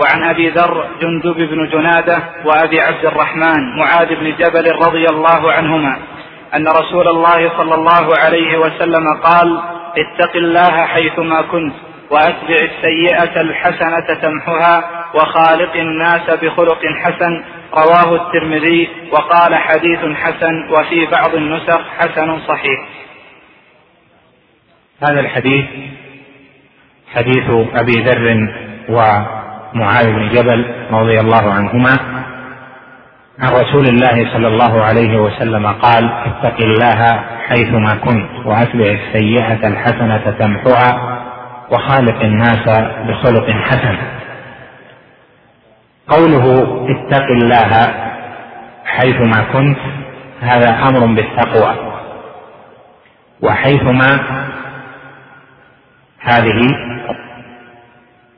وعن أبي ذر جندب بن جنادة وأبي عبد الرحمن معاذ بن جبل رضي الله عنهما أن رسول الله صلى الله عليه وسلم قال اتق الله حيثما كنت وأتبع السيئة الحسنة تمحها وخالق الناس بخلق حسن. رواه الترمذي وقال حديث حسن وفي بعض النسخ حسن صحيح. هذا الحديث حديث أبي ذر ومعاذ بن جبل رضي الله عنهما عن رسول الله صلى الله عليه وسلم قال اتق الله حيثما كنت وأتبع السيئة الحسنة تمحها وخالق الناس بخلق حسن. قوله اتق الله حيثما كنت هذا أمر بالتقوى. وحيثما هذه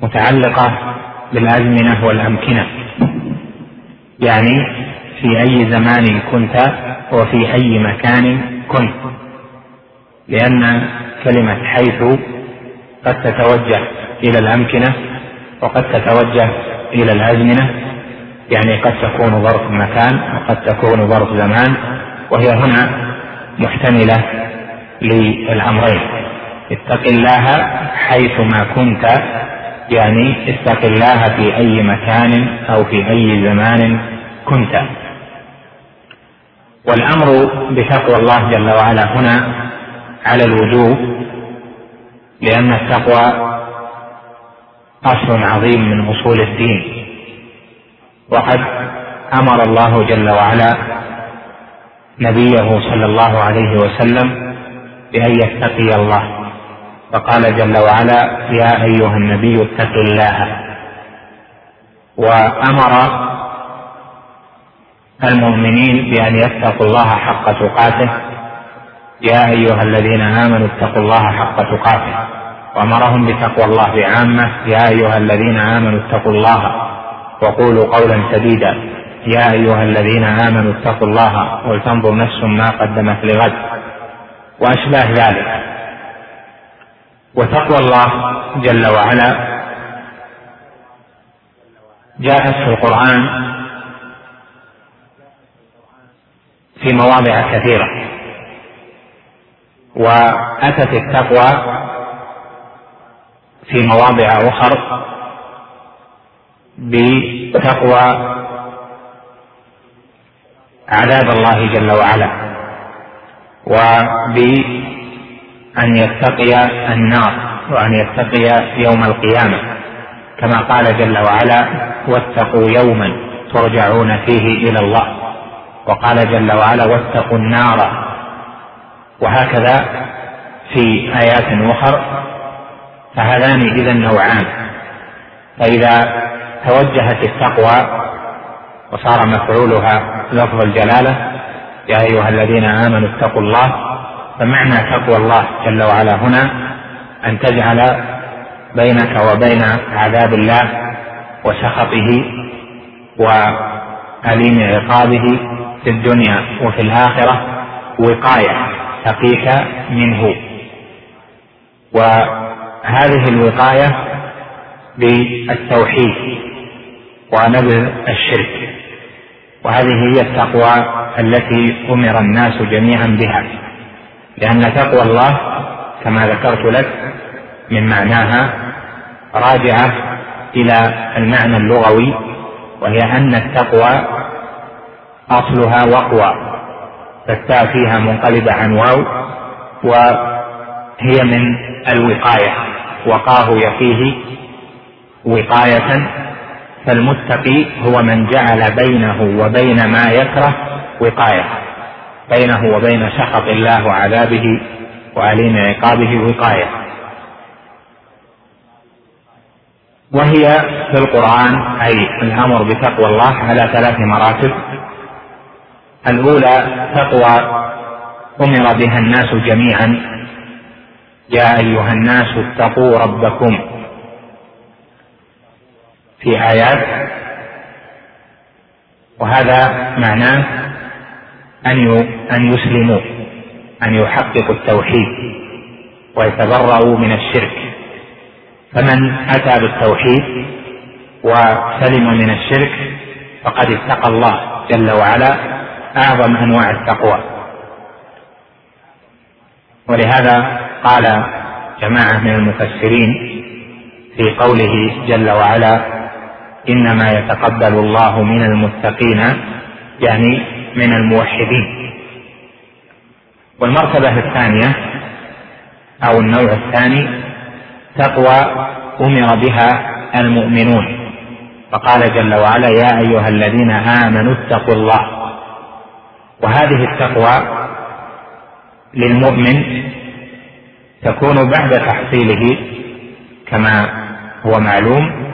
متعلقة بالازمنه والامكنه يعني في أي زمان كنت وفي أي مكان كنت. لأن كلمة حيث قد تتوجه إلى الأمكنة وقد تتوجه إلى الازمنه يعني قد تكون ظرف مكان وقد تكون ظرف زمان وهي هنا محتملة للأمرين. اتق الله حيثما كنت يعني اتق الله في أي مكان أو في أي زمان كنت. والأمر بتقوى الله جل وعلا هنا على الوجوب لأن التقوى أصل عظيم من أصول الدين. وقد أمر الله جل وعلا نبيه صلى الله عليه وسلم بأن يتقي الله. فقال جل وعلا يا أيها النبي اتق الله. وأمر المؤمنين بأن يتقوا الله حق تقاته. يا أيها الذين آمنوا اتقوا الله حق تقاته. وأمرهم بتقوى الله بعامة. يا أيها الذين آمنوا اتقوا الله. وقولوا قولا سديدا يا أيها الذين آمنوا اتقوا الله ولتنظر نفس ما قدمت لغد. وأشباه ذلك. وتقوى الله جل وعلا. جاءت في القرآن في مواضع كثيرة. وأتت التقوى في مواضع أخر بتقوى عذاب الله جل وعلا. وبأن يتقي النار وأن يتقي يوم القيامة. كما قال جل وعلا واتقوا يوما ترجعون فيه إلى الله. وقال جل وعلا واتقوا النار. وهكذا في آيات أخر فهذان إذا نوعان. فإذا توجهت التقوى وصار مفعولها لفظ الجلالة يا أيها الذين آمنوا اتقوا الله فمعنى تقوى الله جل وعلا هنا أن تجعل بينك وبين عذاب الله وسخطه وأليم عقابه في الدنيا وفي الآخرة وقاية تقيك منه. وهذه الوقاية بالتوحيد ونبذ الشرك. وهذه هي التقوى التي أمر الناس جميعا بها. لأن تقوى الله كما ذكرت لك من معناها راجعة إلى المعنى اللغوي وهي أن التقوى أصلها وقوى فالتاء فيها منقلبه عن واو وهي من الوقاية وقاه يقيه وقاية فالمتقي هو من جعل بينه وبين ما يكره وقاية. بينه وبين سخط الله وعذابه وأليم عقابه وقايه وهي في القرآن أي الأمر بتقوى الله على ثلاث مراتب. الأولى تقوى أمر بها الناس جميعا. يا أيها الناس اتقوا ربكم. في آيات. وهذا معناه أن أن يسلموا أن يحققوا التوحيد ويتبرأوا من الشرك. فمن أتى بالتوحيد وسلم من الشرك فقد اتقى الله جل وعلا أعظم أنواع التقوى. ولهذا قال جماعة من المفسرين في قوله جل وعلا إنما يتقبل الله من المتقين يعني من الموحدين. والمرتبة الثانية أو النوع الثاني تقوى أمر بها المؤمنون. فقال جل وعلا يا أيها الذين آمنوا اتقوا الله. وهذه التقوى للمؤمن تكون بعد تحصيله كما هو معلوم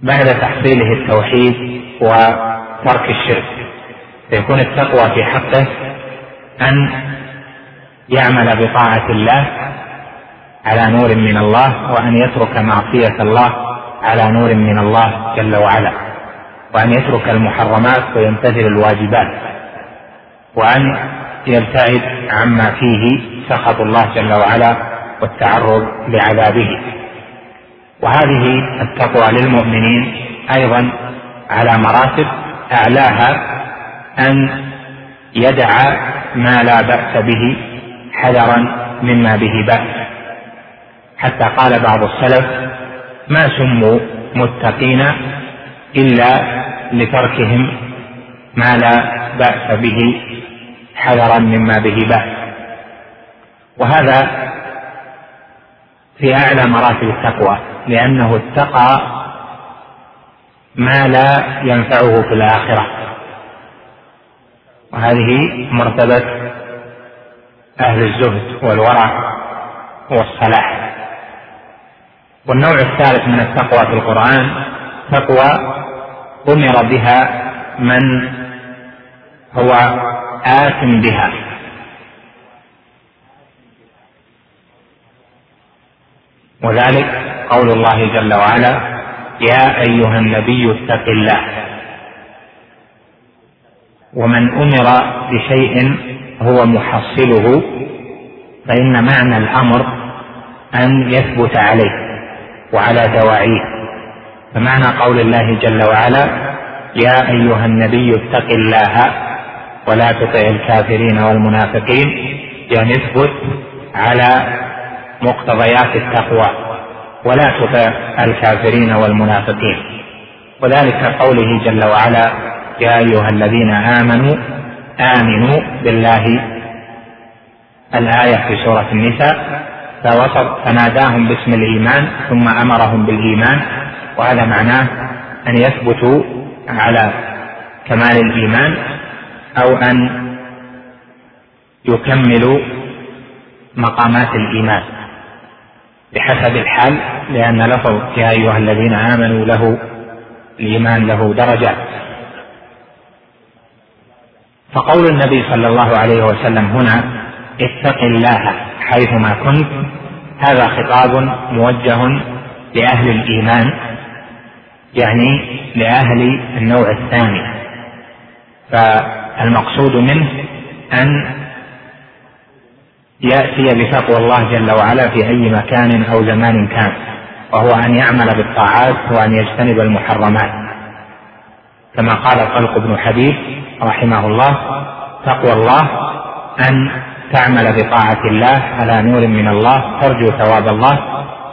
بعد تحصيله التوحيد وترك الشرك. فيكون التقوى في حقه أن يعمل بطاعة الله على نور من الله وأن يترك معصية الله على نور من الله جل وعلا وأن يترك المحرمات ويمتثل الواجبات وأن يبتعد عما فيه سخط الله جل وعلا والتعرض لعذابه. وهذه التقوى للمؤمنين أيضا على مراتب أعلاها أن يدع ما لا بأس به حذرا مما به بأس. حتى قال بعض السلف ما سموا متقين إلا لتركهم ما لا بأس به حذرا مما به بأس. وهذا في أعلى مراتب التقوى لأنه اتقى ما لا ينفعه في الآخرة. وهذه مرتبة أهل الزهد والورع والصلاح. والنوع الثالث من التقوى في القرآن تقوى أمر بها من هو آثم بها. وذلك قول الله جل وعلا يا أيها النبي اتق الله. ومن أمر بشيء هو محصله فإن معنى الأمر أن يثبت عليه وعلى دواعيه. فمعنى قول الله جل وعلا يا أيها النبي اتق الله ولا تطع الكافرين والمنافقين يعني اثبت على مقتضيات التقوى. ولا تطع الكافرين والمنافقين. وذلك قوله جل وعلا يا أيها الذين آمنوا آمنوا بالله. الآية في سورة النساء فوصف فناداهم باسم الإيمان ثم أمرهم بالإيمان وهذا معناه أن يثبتوا على كمال الإيمان أو أن يكملوا مقامات الإيمان. بحسب الحال لأن لفظ يا أيها الذين آمنوا له الإيمان له درجات فقول النبي صلى الله عليه وسلم هنا اتق الله حيثما كنت هذا خطاب موجه لأهل الإيمان يعني لأهل النوع الثاني. فالمقصود منه أن يأتي بتقوى الله جل وعلا في أي مكان أو زمان كان وهو أن يعمل بالطاعات وأن يجتنب المحرمات. كما قال طلق بن حبيب رحمه الله تقوى الله أن تعمل بطاعة الله على نور من الله ترجو ثواب الله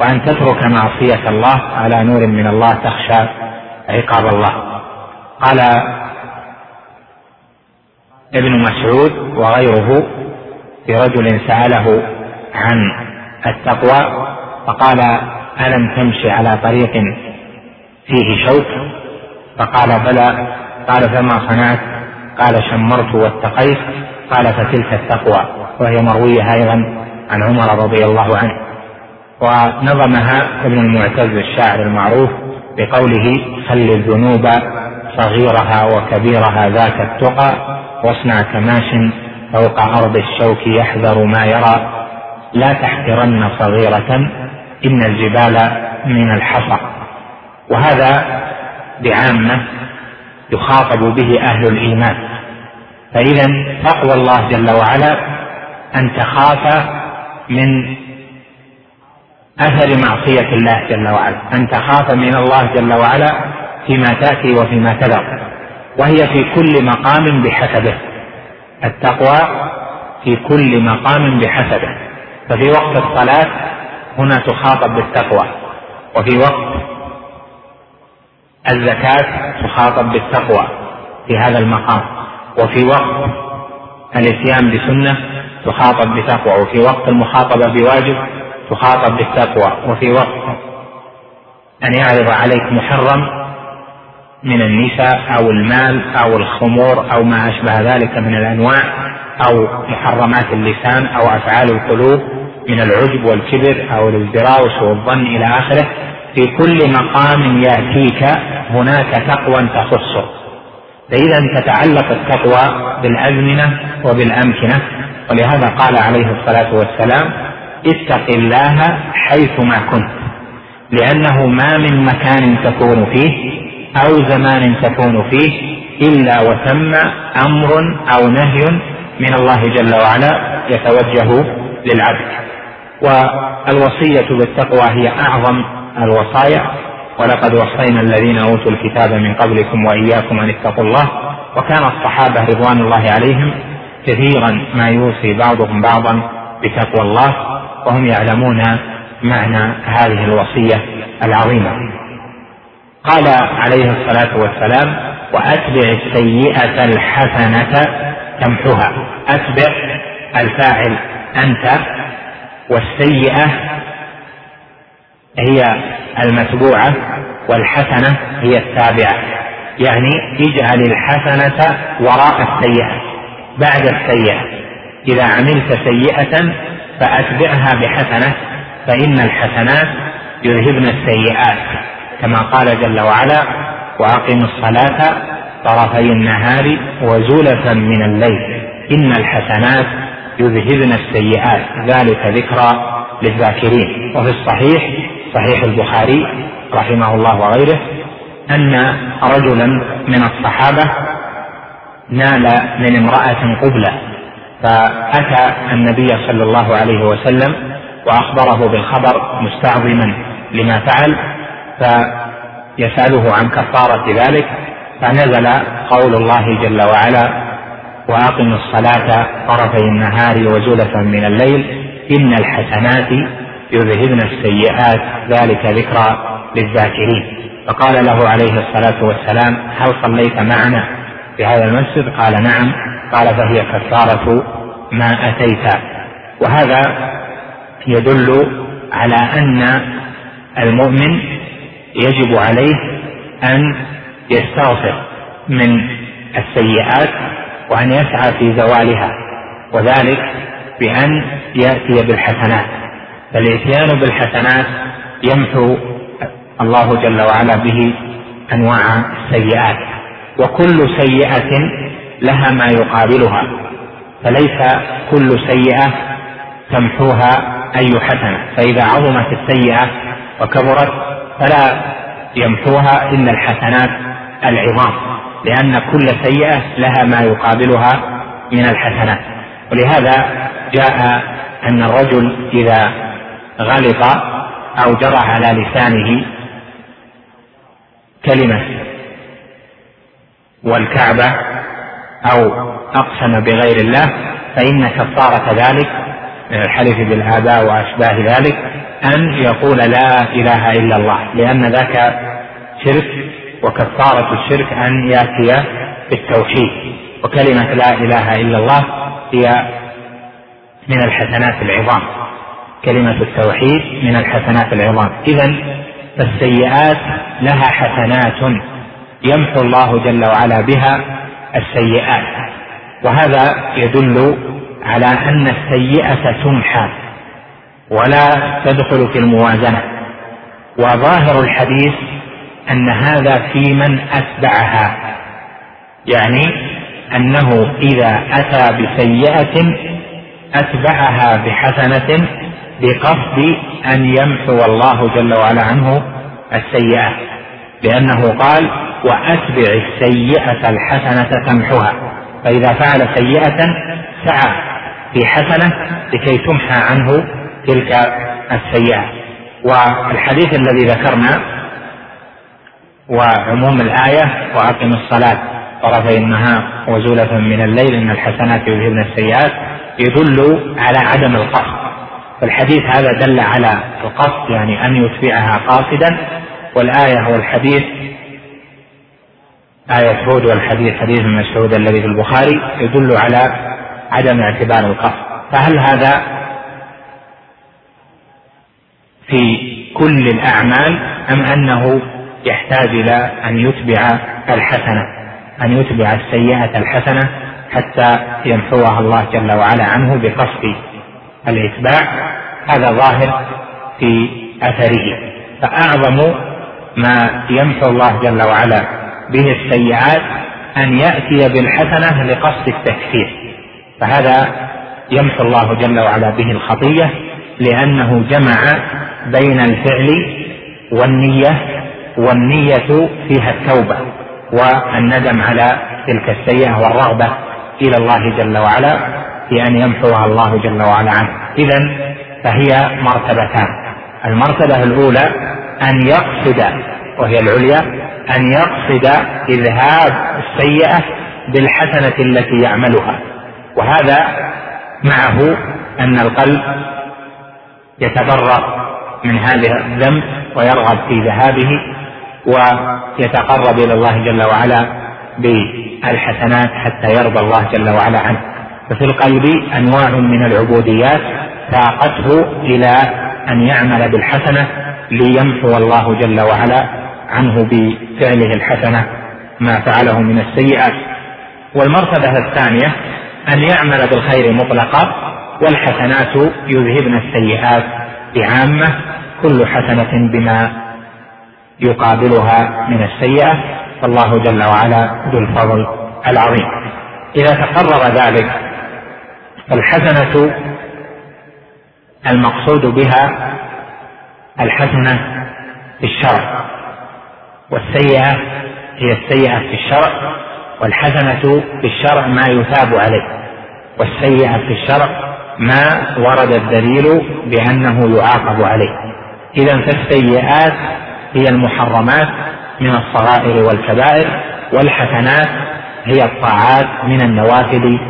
وأن تترك معصية الله على نور من الله تخشى عقاب الله. قال ابن مسعود وغيره في رجل سأله عن التقوى فقال ألم تمشي على طريق فيه شوك؟ فقال بلى. قال فما صنعت؟ قال شمرت واتقيت. قال فتلك التقوى. وهي مروية أيضا عن عمر رضي الله عنه. ونظمها ابن المعتز الشاعر المعروف بقوله خل الذنوب صغيرها وكبيرها ذاك التقى واصنع كماش فوق أرض الشوك يحذر ما يرى. لا تحقرن صغيرة إن الجبال من الحصى. وهذا بعامة يخاطب به أهل الإيمان. فإذا تقوى الله جل وعلا أن تخاف من أثر معصية الله جل وعلا. أن تخاف من الله جل وعلا فيما تأتي وفيما تذر. وهي في كل مقام بحسبه. التقوى في كل مقام بحسبه. ففي وقت الصلاة هنا تخاطب بالتقوى وفي وقت الزكاة تخاطب بالتقوى في هذا المقام وفي وقت الاتيان بسنة تخاطب بتقوى وفي وقت المخاطبة بواجب تخاطب بالتقوى وفي وقت أن يعرض عليك محرم من النساء أو المال أو الخمور أو ما أشبه ذلك من الأنواع أو محرمات اللسان أو أفعال القلوب من العجب والكبر أو الازدراء وسوء الظن إلى آخره. في كل مقام يأتيك هناك تقوى تخصه. فإذا تتعلق التقوى بالأزمنة وبالأمكنة ولهذا قال عليه الصلاة والسلام اتق الله حيثما كنت لأنه ما من مكان تكون فيه أو زمان تكون فيه إلا وثم أمر أو نهي من الله جل وعلا يتوجه للعبد. والوصية بالتقوى هي أعظم الوصايا. ولقد وصينا الذين أوتوا الكتاب من قبلكم وإياكم أن اتقوا الله. وكان الصحابة رضوان الله عليهم كثيرا ما يوصي بعضهم بعضا بتقوى الله. وهم يعلمون معنى هذه الوصية العظيمة. قال عليه الصلاة والسلام وأتبع السيئة الحسنة تمحها. أتبع الفاعل أنت والسيئة هي المتبوعة والحسنة هي التابعة. يعني اجعل الحسنة وراء السيئة بعد السيئة. إذا عملت سيئة فأتبعها بحسنة فإن الحسنات يذهبن السيئات. كما قال جل وعلا وأقم الصلاة طرفي النهار وزلفا من الليل إن الحسنات يذهبن السيئات ذلك ذكرى للذاكرين. وفي الصحيح صحيح البخاري رحمه الله وغيره أن رجلا من الصحابة نال من امرأة قبلة فأتى النبي صلى الله عليه وسلم وأخبره بالخبر مستعظما لما فعل فيسأله عن كفارة ذلك فنزل قول الله جل وعلا وأقم الصلاة طرفي النهار وزلفا من الليل إن الحسنات يذهبن السيئات ذلك ذكرى للذاكرين. فقال له عليه الصلاة والسلام هل صليت معنا في هذا المسجد؟ قال نعم. قال فهي كفارة ما أتيت. وهذا يدل على أن المؤمن يجب عليه أن يستغفر من السيئات وأن يسعى في زوالها وذلك بأن يأتي بالحسنات. فالإتيان بالحسنات يمحو الله جل وعلا به أنواع السيئات وكل سيئة لها ما يقابلها فليس كل سيئة تمحوها أي حسنة. فإذا عظمت السيئة وكبرت فلا يمحوها إلا الحسنات العظام لأن كل سيئة لها ما يقابلها من الحسنات. ولهذا جاء أن الرجل إذا غلط أو جرى على لسانه كلمة والكعبة أو أقسم بغير الله فإن كفارة ذلك من الحلف بالآباء وأشباه ذلك أن يقول لا إله إلا الله لأن ذاك شرك وكفارة الشرك أن يأتي بالتوحيد. وكلمة لا إله إلا الله هي من الحسنات العظام. كلمة التوحيد من الحسنات العظام. إذا فالسيئات لها حسنات يمحو الله جل وعلا بها السيئات. وهذا يدل على أن السيئة تمحى. ولا تدخل في الموازنة. وظاهر الحديث أن هذا في من أتبعها يعني أنه إذا أتى بسيئة أتبعها بحسنة بقصد أن يمحو الله جل وعلا عنه السيئات لأنه قال وأتبع السيئة الحسنة تمحها فإذا فعل سيئة سعى في حسنة لكي تمحى عنه تلك السيئة. والحديث الذي ذكرنا وعموم الآية وأقم الصلاة طرفي النهار وزولة من الليل إن الحسنات يذهبن السيئات يدل على عدم القصد. فالحديث هذا دل على القصد يعني أن يتبعها قاصدا. والآية والحديث آية هود والحديث حديث مسعود الذي في البخاري يدل على عدم اعتبار القصد. فهل هذا في كل الأعمال أم أنه يحتاج إلى أن يتبع الحسنة أن يتبع السيئة الحسنة حتى يمحوها الله جل وعلا عنه بقصد الإتباع؟ هذا ظاهر في أثره. فأعظم ما يمحو الله جل وعلا به السيئات أن يأتي بالحسنة لقصد التكفير. فهذا يمحو الله جل وعلا به الخطية لأنه جمع بين الفعل والنية والنية فيها التوبة والندم على تلك السيئة والرغبة إلى الله جل وعلا في أن يمحوها الله جل وعلا عنه. إذا فهي مرتبتان. المرتبة الأولى أن يقصد وهي العليا أن يقصد إذهاب السيئة بالحسنة التي يعملها. وهذا معه أن القلب يتبرأ من هذا الذنب ويرغب في ذهابه ويتقرب إلى الله جل وعلا بالحسنات حتى يرضى الله جل وعلا عنه. ففي القلب أنواع من العبوديات ساقته إلى أن يعمل بالحسنة ليمحو الله جل وعلا عنه بفعله الحسنة ما فعله من السيئات. والمرتبة الثانية أن يعمل بالخير مطلقا والحسنات يذهبن السيئات بعامة كل حسنة بما يقابلها من السيئة فالله جل وعلا ذو الفضل العظيم. إذا تقرر ذلك فالحسنة المقصود بها الحسنة في الشرع والسيئة هي السيئة في الشرع والحسنة في الشرع ما يثاب عليه والسيئة في الشرع ما ورد الدليل بأنه يعاقب عليه. إذا فالسيئات هي المحرمات من الصغائر والكبائر والحسنات هي الطاعات من النوافل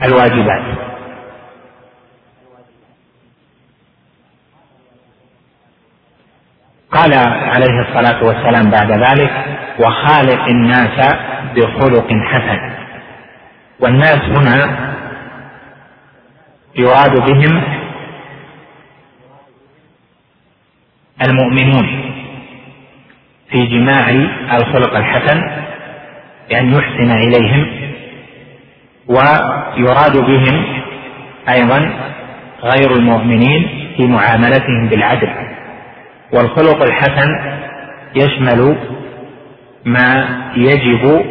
والواجبات قال عليه الصلاة والسلام بعد ذلك وخالق الناس بخلق حسن. والناس هنا يراد بهم المؤمنون في جماع الخلق الحسن بأن يحسن إليهم ويراد بهم أيضا غير المؤمنين في معاملتهم بالعدل. والخلق الحسن يشمل ما يجب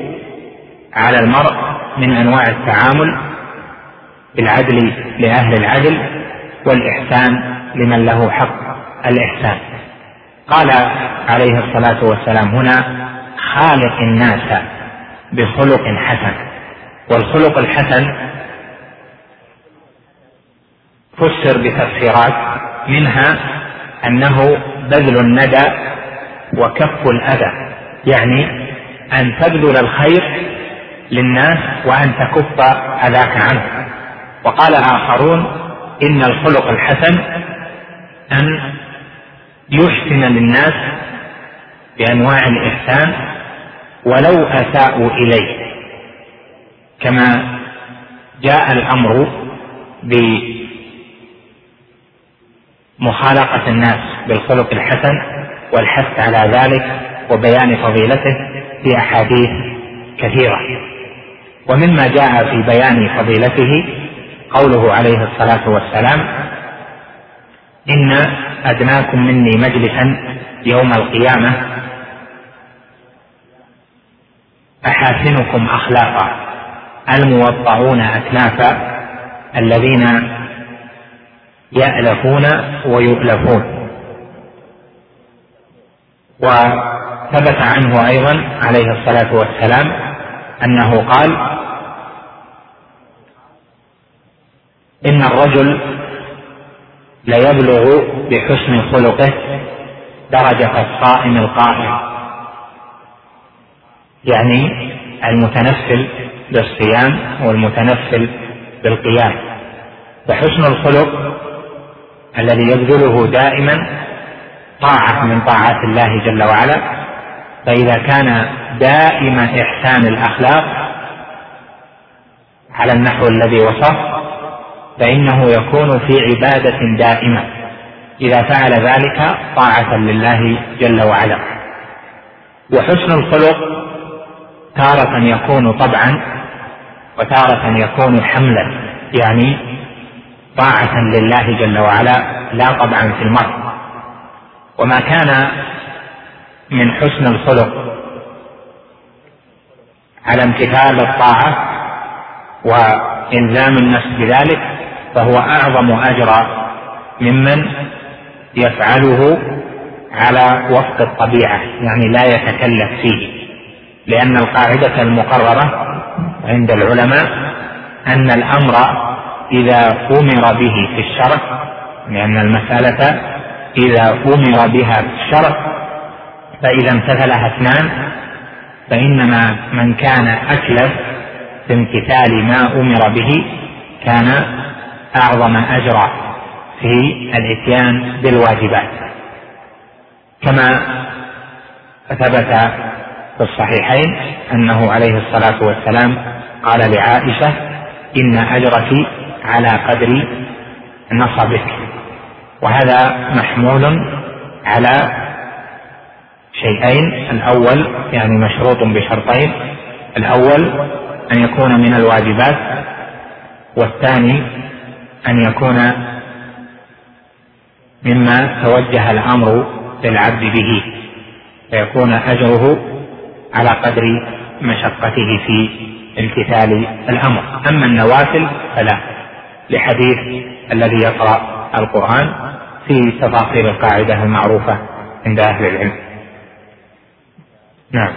على المرء من أنواع التعامل بالعدل لأهل العدل والإحسان لمن له حق الإحسان. قال عليه الصلاة والسلام هنا خالق الناس بخلق حسن. والخلق الحسن فسر بتفسيرات منها أنه بذل الندى وكف الأذى يعني أن تبذل الخير للناس وأن تكف أذاك عنه. وقال آخرون إن الخلق الحسن أن يحسن للناس بأنواع الإحسان ولو أساءوا إليه. كما جاء الأمر بمخالقة الناس بالخلق الحسن والحث على ذلك وبيان فضيلته في أحاديث كثيرة. ومما جاء في بيان فضيلته قوله عليه الصلاة والسلام إن أدناكم مني مجلسا يوم القيامة أحاسنكم أخلاقا الموضعون أكنافا الذين يألفون ويؤلفون. وثبت عنه أيضا عليه الصلاة والسلام أنه قال إن الرجل ليبلغ بحسن خلقه درجة الصائم القائم. يعني المتنفل بالصيام والمتنفل بالقيام. فحسن الخلق الذي يبذله دائما طاعة من طاعات الله جل وعلا. فإذا كان دائم إحسان الأخلاق على النحو الذي وصف فإنه يكون في عبادة دائمة. إذا فعل ذلك طاعة لله جل وعلا. وحسن الخلق تارة يكون طبعا وتارة يكون حملا. يعني طاعة لله جل وعلا لا طبعا في المرء. وما كان من حسن الخلق على امتثال الطاعة وإلزام النفس بذلك فهو أعظم أجرا ممن يفعله على وفق الطبيعة يعني لا يتكلف فيه. لأن القاعدة المقررة عند العلماء أن الأمر إذا أمر به في الشرع لأن المسألة إذا أمر بها في الشرع فإذا امتثلها اثنان فإنما من كان أكلف في امتثال ما أمر به كان أعظم أجرا في الإتيان بالواجبات. كما ثبت في الصحيحين أنه عليه الصلاة والسلام قال لعائشة إن أجرك على قدر نصبك. وهذا محمول على شيئين الأول يعني مشروط بشرطين الأول أن يكون من الواجبات والثاني أن يكون مما توجه الأمر للعبد به فيكون أجره على قدر مشقته في امتثال الأمر. أما النوافل فلا لحديث الذي يقرأ القرآن في تفاصيل القاعدة المعروفة عند أهل العلم. نعم.